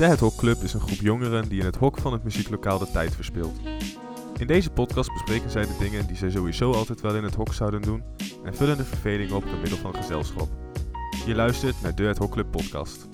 De Het Hok Club is een groep jongeren die in het hok van het muzieklokaal de tijd verspilt. In deze podcast bespreken zij de dingen die zij sowieso altijd wel in het hok zouden doen en vullen de verveling op door middel van gezelschap. Je luistert naar de Het Hok Club podcast.